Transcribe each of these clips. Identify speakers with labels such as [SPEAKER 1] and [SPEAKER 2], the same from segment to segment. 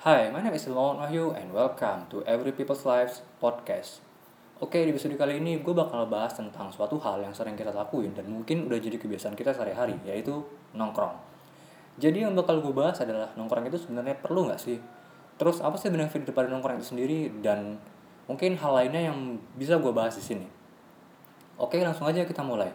[SPEAKER 1] Hai, my name is Ilmawan Wahyu and welcome to Every People's Lives Podcast. Oke, di episode kali ini gue bakal bahas tentang suatu hal yang sering kita lakuin dan mungkin udah jadi kebiasaan kita sehari-hari, yaitu nongkrong. Jadi yang bakal gue bahas adalah nongkrong itu sebenarnya perlu nggak sih? Terus apa sih benefit daripada nongkrong itu sendiri dan mungkin hal lainnya yang bisa gue bahas di sini. Oke, langsung aja kita mulai.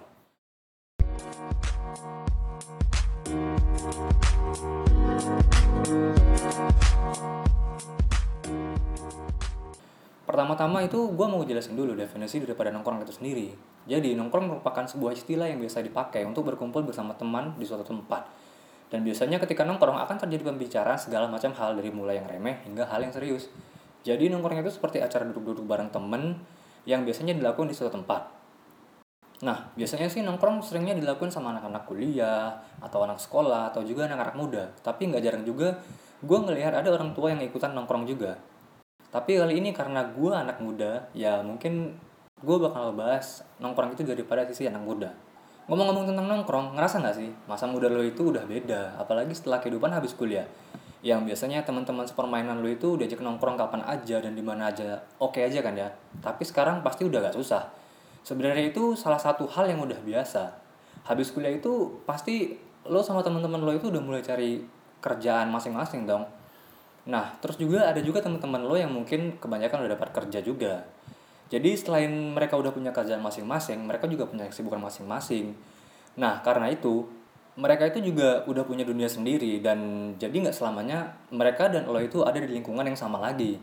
[SPEAKER 1] Pertama-tama itu gue mau jelasin dulu definisi daripada nongkrong itu sendiri. Jadi nongkrong merupakan sebuah istilah yang biasa dipakai untuk berkumpul bersama teman di suatu tempat. Dan biasanya ketika nongkrong akan terjadi pembicaraan segala macam hal dari mulai yang remeh hingga hal yang serius. Jadi nongkrong itu seperti acara duduk-duduk bareng temen yang biasanya dilakukan di suatu tempat. Nah, biasanya sih nongkrong seringnya dilakukan sama anak-anak kuliah, atau anak sekolah, atau juga anak-anak muda. Tapi nggak jarang juga gue ngelihat ada orang tua yang ikutan nongkrong juga. Tapi kali ini karena gue anak muda, ya mungkin gue bakal bahas nongkrong itu daripada sisi anak muda. Ngomong-ngomong tentang nongkrong, ngerasa nggak sih masa muda lo itu udah beda, apalagi setelah kehidupan habis kuliah. Yang biasanya teman-teman sepermainan lo itu diajak nongkrong kapan aja dan di mana aja, oke aja kan ya. Tapi sekarang pasti udah gak susah. Sebenarnya itu salah satu hal yang udah biasa. Habis kuliah itu pasti lo sama teman-teman lo itu udah mulai cari kerjaan masing-masing dong Nah, terus juga ada juga teman-teman lo yang mungkin kebanyakan udah dapat kerja juga. Jadi selain mereka udah punya kerjaan masing-masing, mereka juga punya kesibukan masing-masing. Nah, karena itu mereka itu juga udah punya dunia sendiri dan jadi nggak selamanya mereka dan lo itu ada di lingkungan yang sama lagi.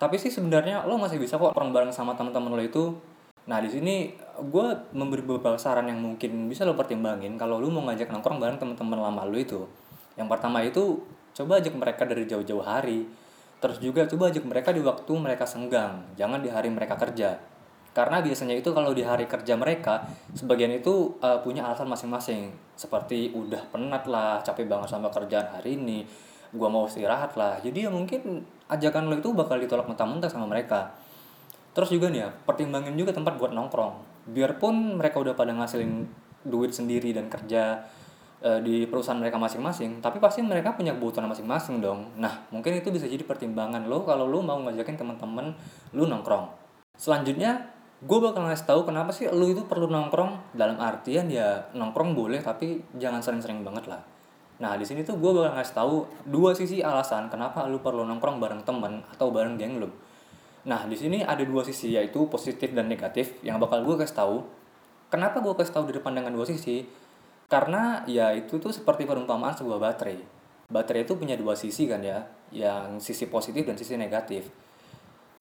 [SPEAKER 1] Tapi sih sebenarnya lo masih bisa kok orang bareng sama teman-teman lo itu. Nah di sini gue memberi beberapa saran yang mungkin bisa lo pertimbangin kalau lo mau ngajak nongkrong bareng teman-teman lama lo itu. Yang pertama itu coba ajak mereka dari jauh-jauh hari. Terus juga coba ajak mereka di waktu mereka senggang jangan di hari mereka kerja. Karena biasanya itu kalau di hari kerja mereka sebagian itu uh, punya alasan masing-masing. Seperti udah penat lah capek banget sama kerjaan hari ini gua mau istirahat lah. Jadi ya mungkin ajakan lo itu bakal ditolak mentah-mentah sama mereka. Terus juga nih ya pertimbangin juga tempat buat nongkrong. Biarpun mereka udah pada ngasilin duit sendiri dan kerja e, di perusahaan mereka masing-masing tapi pasti mereka punya kebutuhan masing-masing dong. Nah mungkin itu bisa jadi pertimbangan lo kalau lo mau ngajakin teman-teman lo nongkrong. Selanjutnya gue bakal ngasih tahu kenapa sih lo itu perlu nongkrong. Dalam artian ya nongkrong boleh tapi jangan sering-sering banget lah. Nah di sini tuh gue bakal ngasih tahu dua sisi alasan kenapa lo perlu nongkrong bareng temen atau bareng geng lo. Nah di sini ada dua sisi yaitu positif dan negatif yang bakal gue kasih tahu. Kenapa gue kasih tahu dari pandangan dua sisi karena ya itu tuh seperti perumpamaan sebuah baterai. Baterai itu punya dua sisi kan ya, yang sisi positif dan sisi negatif.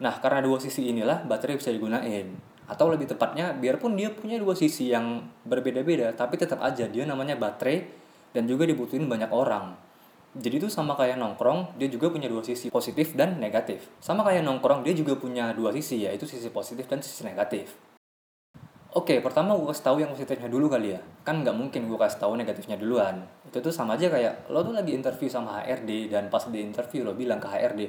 [SPEAKER 1] Nah, karena dua sisi inilah baterai bisa digunain. Atau lebih tepatnya, biarpun dia punya dua sisi yang berbeda-beda, tapi tetap aja dia namanya baterai dan juga dibutuhin banyak orang. Jadi itu sama kayak nongkrong, dia juga punya dua sisi positif dan negatif. Sama kayak nongkrong, dia juga punya dua sisi, yaitu sisi positif dan sisi negatif. Oke, pertama gue kasih tahu yang positifnya dulu kali ya. Kan nggak mungkin gue kasih tahu negatifnya duluan. Itu tuh sama aja kayak lo tuh lagi interview sama HRD dan pas di interview lo bilang ke HRD,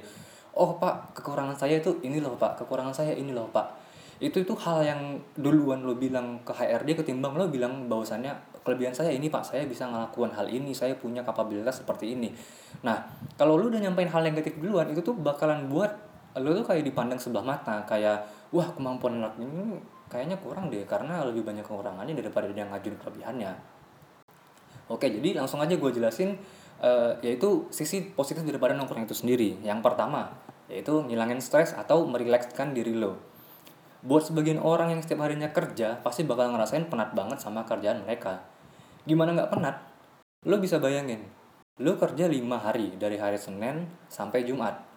[SPEAKER 1] "Oh, Pak, kekurangan saya itu ini loh, Pak. Kekurangan saya ini loh, Pak." Itu itu hal yang duluan lo bilang ke HRD ketimbang lo bilang bahwasannya kelebihan saya ini, Pak. Saya bisa ngelakuin hal ini, saya punya kapabilitas seperti ini. Nah, kalau lo udah nyampein hal negatif duluan, itu tuh bakalan buat lo tuh kayak dipandang sebelah mata, kayak wah kemampuan anak ini kayaknya kurang deh karena lebih banyak kekurangannya daripada dia ngajuin kelebihannya. Oke jadi langsung aja gue jelasin uh, yaitu sisi positif daripada nongkrong itu sendiri. Yang pertama yaitu ngilangin stres atau merilekskan diri lo. Buat sebagian orang yang setiap harinya kerja pasti bakal ngerasain penat banget sama kerjaan mereka. Gimana nggak penat? Lo bisa bayangin lo kerja 5 hari dari hari Senin sampai Jumat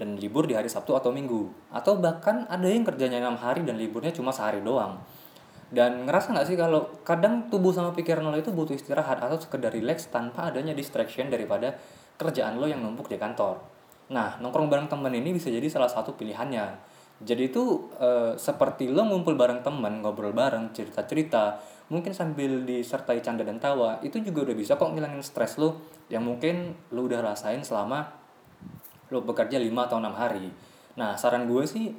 [SPEAKER 1] dan libur di hari Sabtu atau Minggu. Atau bahkan ada yang kerjanya enam hari dan liburnya cuma sehari doang. Dan ngerasa nggak sih kalau kadang tubuh sama pikiran lo itu butuh istirahat atau sekedar relax tanpa adanya distraction daripada kerjaan lo yang numpuk di kantor? Nah nongkrong bareng temen ini bisa jadi salah satu pilihannya. Jadi itu e, seperti lo ngumpul bareng temen ngobrol bareng cerita cerita mungkin sambil disertai canda dan tawa itu juga udah bisa kok ngilangin stres lo yang mungkin lo udah rasain selama lo bekerja 5 atau 6 hari. Nah, saran gue sih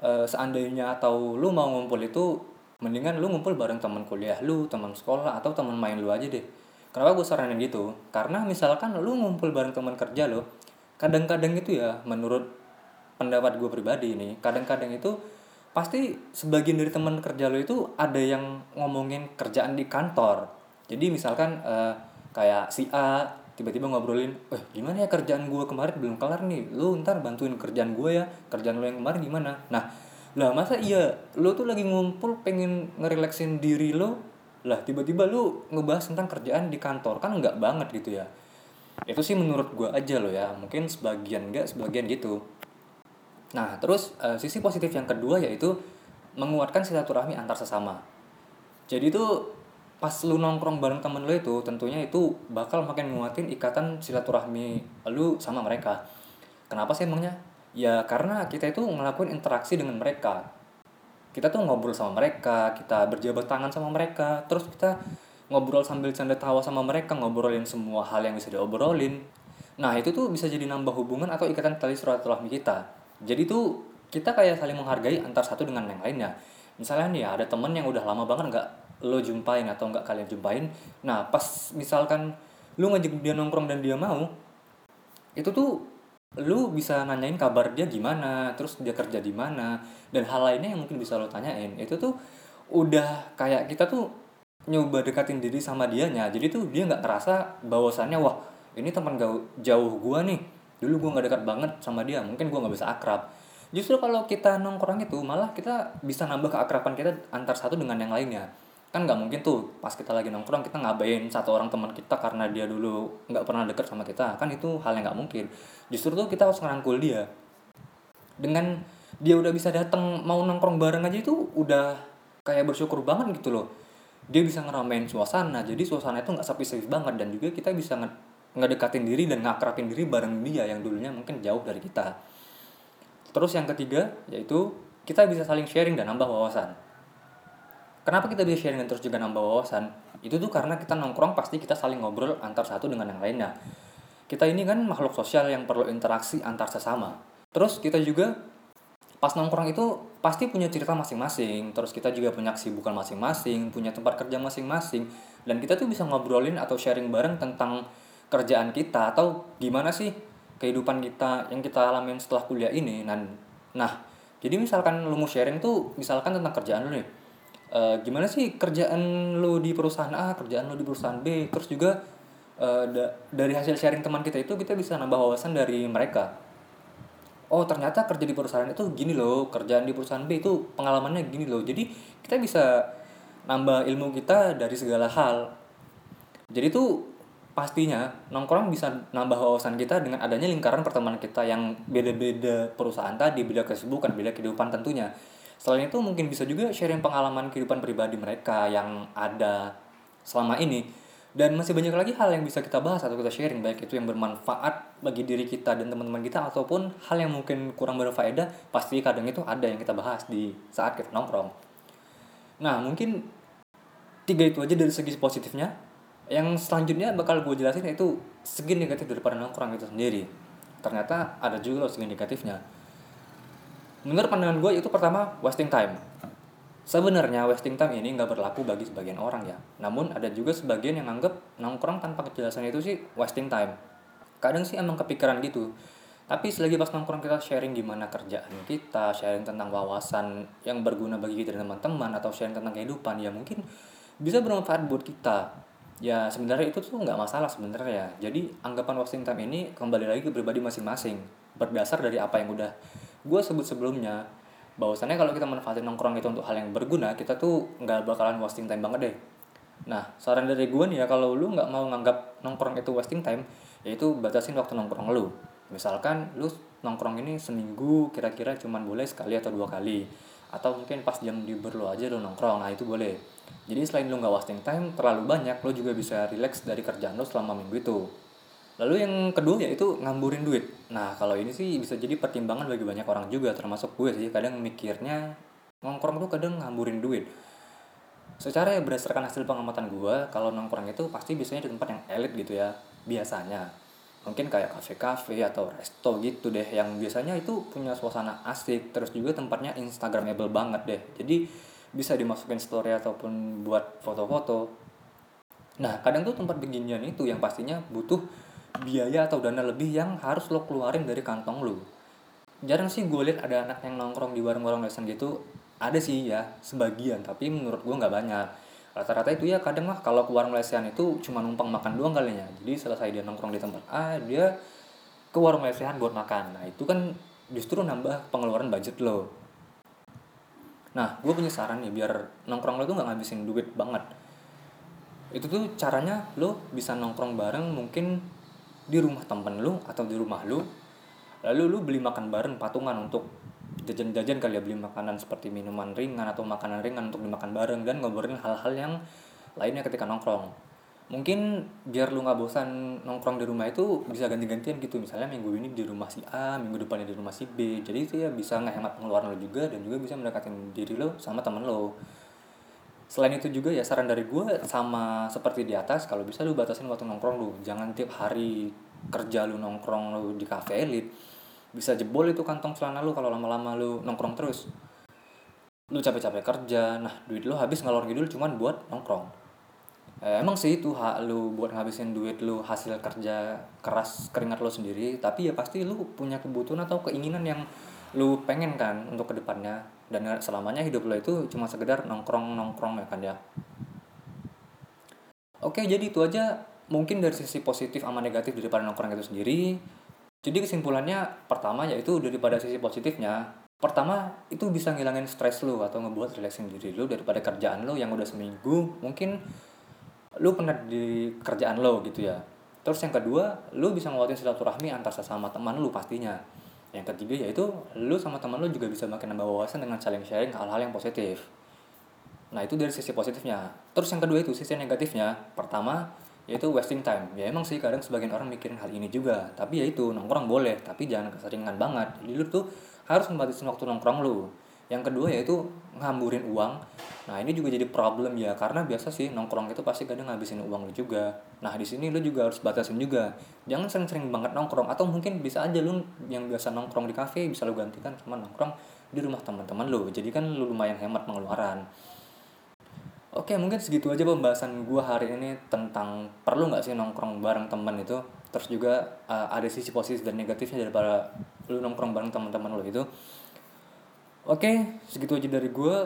[SPEAKER 1] e, seandainya atau lu mau ngumpul itu mendingan lu ngumpul bareng teman kuliah lu, teman sekolah atau teman main lu aja deh. Kenapa gue saranin gitu? Karena misalkan lu ngumpul bareng teman kerja lo, kadang-kadang itu ya menurut pendapat gue pribadi ini kadang-kadang itu pasti sebagian dari teman kerja lo itu ada yang ngomongin kerjaan di kantor jadi misalkan uh, kayak si A tiba-tiba ngobrolin eh gimana ya kerjaan gue kemarin? Belum kelar nih. Lo ntar bantuin kerjaan gue ya. Kerjaan lo yang kemarin gimana? Nah lah masa iya? Lo tuh lagi ngumpul pengen ngerelaksin diri lo lah tiba-tiba lo ngebahas tentang kerjaan di kantor. Kan nggak banget gitu ya. Itu sih menurut gue aja lo ya. Mungkin sebagian enggak sebagian gitu. Nah terus uh, sisi positif yang kedua yaitu menguatkan silaturahmi antar sesama. Jadi tuh pas lu nongkrong bareng temen lu itu tentunya itu bakal makin nguatin ikatan silaturahmi lu sama mereka. Kenapa sih emangnya? Ya karena kita itu ngelakuin interaksi dengan mereka. Kita tuh ngobrol sama mereka kita berjabat tangan sama mereka terus kita ngobrol sambil canda tawa sama mereka ngobrolin semua hal yang bisa diobrolin. Nah itu tuh bisa jadi nambah hubungan atau ikatan tali silaturahmi kita. Jadi tuh kita kayak saling menghargai antar satu dengan yang lainnya. Misalnya nih ya ada temen yang udah lama banget nggak lo jumpain atau nggak kalian jumpain. Nah pas misalkan lu ngajak dia nongkrong dan dia mau itu tuh lu bisa nanyain kabar dia gimana terus dia kerja di mana dan hal lainnya yang mungkin bisa lo tanyain. Itu tuh udah kayak kita tuh nyoba dekatin diri sama dianya. Jadi tuh dia nggak terasa bahwasannya wah ini teman jauh gua nih. Dulu gua nggak dekat banget sama dia mungkin gua nggak bisa akrab. Justru kalau kita nongkrong itu malah kita bisa nambah keakraban kita antar satu dengan yang lainnya kan nggak mungkin tuh pas kita lagi nongkrong kita ngabain satu orang teman kita karena dia dulu nggak pernah deket sama kita. Kan itu hal yang nggak mungkin. Justru tuh kita harus ngerangkul dia. Dengan dia udah bisa datang mau nongkrong bareng aja itu udah kayak bersyukur banget gitu loh. Dia bisa ngeramein suasana jadi suasana itu nggak sepi-sepi banget. Dan juga kita bisa nge ngedekatin diri dan ngakrapin diri bareng dia yang dulunya mungkin jauh dari kita. Terus yang ketiga yaitu kita bisa saling sharing dan nambah wawasan Kenapa kita bisa sharing dan terus juga nambah wawasan? Itu tuh karena kita nongkrong pasti kita saling ngobrol antar satu dengan yang lainnya. Kita ini kan makhluk sosial yang perlu interaksi antar sesama. Terus kita juga pas nongkrong itu pasti punya cerita masing-masing. Terus kita juga punya kesibukan masing-masing, punya tempat kerja masing-masing. Dan kita tuh bisa ngobrolin atau sharing bareng tentang kerjaan kita atau gimana sih kehidupan kita yang kita alamin setelah kuliah ini. Dan nah, jadi misalkan lu mau sharing tuh misalkan tentang kerjaan lu nih uh, gimana sih kerjaan lo di perusahaan A kerjaan lo di perusahaan B? Terus juga uh, da dari hasil sharing teman kita itu kita bisa nambah wawasan dari mereka. Oh ternyata kerja di perusahaan itu gini loh kerjaan di perusahaan B itu pengalamannya gini loh. Jadi kita bisa nambah ilmu kita dari segala hal. Jadi tuh pastinya nongkrong bisa nambah wawasan kita dengan adanya lingkaran pertemanan kita yang beda-beda perusahaan tadi beda kesibukan beda kehidupan tentunya Selain itu mungkin bisa juga sharing pengalaman kehidupan pribadi mereka yang ada selama ini dan masih banyak lagi hal yang bisa kita bahas atau kita sharing baik itu yang bermanfaat bagi diri kita dan teman-teman kita ataupun hal yang mungkin kurang berfaedah pasti kadang itu ada yang kita bahas di saat kita nongkrong. Nah mungkin tiga itu aja dari segi positifnya. Yang selanjutnya bakal gue jelasin itu segi negatif daripada nongkrong itu sendiri. Ternyata ada juga loh segi negatifnya menurut pandangan gue itu pertama wasting time Sebenarnya wasting time ini nggak berlaku bagi sebagian orang ya. Namun ada juga sebagian yang anggap nongkrong tanpa kejelasan itu sih wasting time. Kadang sih emang kepikiran gitu. Tapi selagi pas nongkrong kita sharing gimana kerjaan kita, sharing tentang wawasan yang berguna bagi kita dan teman-teman atau sharing tentang kehidupan ya mungkin bisa bermanfaat buat kita. Ya sebenarnya itu tuh nggak masalah sebenarnya. Jadi anggapan wasting time ini kembali lagi ke pribadi masing-masing berdasar dari apa yang udah gue sebut sebelumnya bahwasannya kalau kita manfaatin nongkrong itu untuk hal yang berguna kita tuh nggak bakalan wasting time banget deh. Nah saran dari gue nih ya kalau lu nggak mau nganggap nongkrong itu wasting time yaitu batasin waktu nongkrong lu. Misalkan lu nongkrong ini seminggu kira-kira cuman boleh sekali atau dua kali atau mungkin pas jam libur lu aja lu nongkrong nah itu boleh. Jadi selain lu nggak wasting time terlalu banyak lu juga bisa relax dari kerjaan lu selama minggu itu Lalu yang kedua yaitu ngamburin duit. Nah kalau ini sih bisa jadi pertimbangan bagi banyak orang juga termasuk gue sih kadang mikirnya nongkrong tuh kadang ngamburin duit. Secara ya berdasarkan hasil pengamatan gue kalau nongkrong itu pasti biasanya di tempat yang elit gitu ya biasanya. Mungkin kayak kafe-kafe atau resto gitu deh yang biasanya itu punya suasana asik terus juga tempatnya instagramable banget deh. Jadi bisa dimasukin story ataupun buat foto-foto. Nah kadang tuh tempat beginian itu yang pastinya butuh biaya atau dana lebih yang harus lo keluarin dari kantong lo. Jarang sih gue liat ada anak yang nongkrong di warung-warung lesan gitu. Ada sih ya sebagian tapi menurut gue nggak banyak. Rata-rata itu ya kadang lah kalau ke warung lesehan itu cuma numpang makan doang kalinya. Jadi selesai dia nongkrong di tempat A dia ke warung lesehan buat makan. Nah itu kan justru nambah pengeluaran budget lo. Nah gue punya saran nih biar nongkrong lo tuh nggak ngabisin duit banget. Itu tuh caranya lo bisa nongkrong bareng mungkin di rumah temen lo atau di rumah lo lalu lu beli makan bareng patungan untuk jajan-jajan kali ya beli makanan seperti minuman ringan atau makanan ringan untuk dimakan bareng dan ngobrolin hal-hal yang lainnya ketika nongkrong. Mungkin biar lu nggak bosan nongkrong di rumah itu bisa ganti-gantian gitu. Misalnya minggu ini di rumah si A minggu depannya di rumah si B. Jadi itu ya bisa ngehemat pengeluaran lo juga dan juga bisa mendekatin diri lo sama temen lo selain itu juga ya saran dari gue sama seperti di atas kalau bisa lu batasin waktu nongkrong lu. Jangan tiap hari kerja lu nongkrong lu di cafe elit. Bisa jebol itu kantong celana lu kalau lama-lama lu nongkrong terus. Lu capek-capek kerja nah duit lu habis ngalor ngidul cuman buat nongkrong. Eh, emang sih itu hak lu buat ngabisin duit lu hasil kerja keras keringat lu sendiri. Tapi ya pasti lu punya kebutuhan atau keinginan yang lu pengen kan untuk ke depannya dan selamanya hidup lo itu cuma sekedar nongkrong nongkrong ya kan ya oke jadi itu aja mungkin dari sisi positif sama negatif daripada nongkrong itu sendiri jadi kesimpulannya pertama yaitu daripada sisi positifnya, pertama itu bisa ngilangin stres lu atau ngebuat relaxing diri lu daripada kerjaan lu yang udah seminggu mungkin lu pernah di kerjaan lo gitu ya. Terus yang kedua, lu bisa nguatin silaturahmi antar sesama teman lu pastinya. Yang ketiga yaitu lu sama teman lu juga bisa makin nambah wawasan dengan saling sharing hal-hal yang positif. Nah, itu dari sisi positifnya. Terus yang kedua itu sisi negatifnya. Pertama, yaitu wasting time ya emang sih kadang sebagian orang mikirin hal ini juga tapi ya itu nongkrong boleh tapi jangan keseringan banget jadi lu tuh harus membatasin waktu nongkrong lu yang kedua yaitu ngamburin uang. Nah ini juga jadi problem ya karena biasa sih nongkrong itu pasti kadang ngabisin uang lu juga. Nah di sini lu juga harus batasin juga. Jangan sering-sering banget nongkrong atau mungkin bisa aja lu yang biasa nongkrong di kafe bisa lu gantikan sama nongkrong di rumah teman-teman lu. Jadi kan lu lumayan hemat pengeluaran. Oke mungkin segitu aja pembahasan gue hari ini tentang perlu nggak sih nongkrong bareng teman itu. Terus juga uh, ada sisi positif dan negatifnya daripada lu nongkrong bareng teman-teman lo itu oke segitu aja dari gue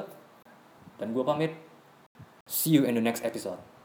[SPEAKER 1] dan gue pamit. See you in the next episode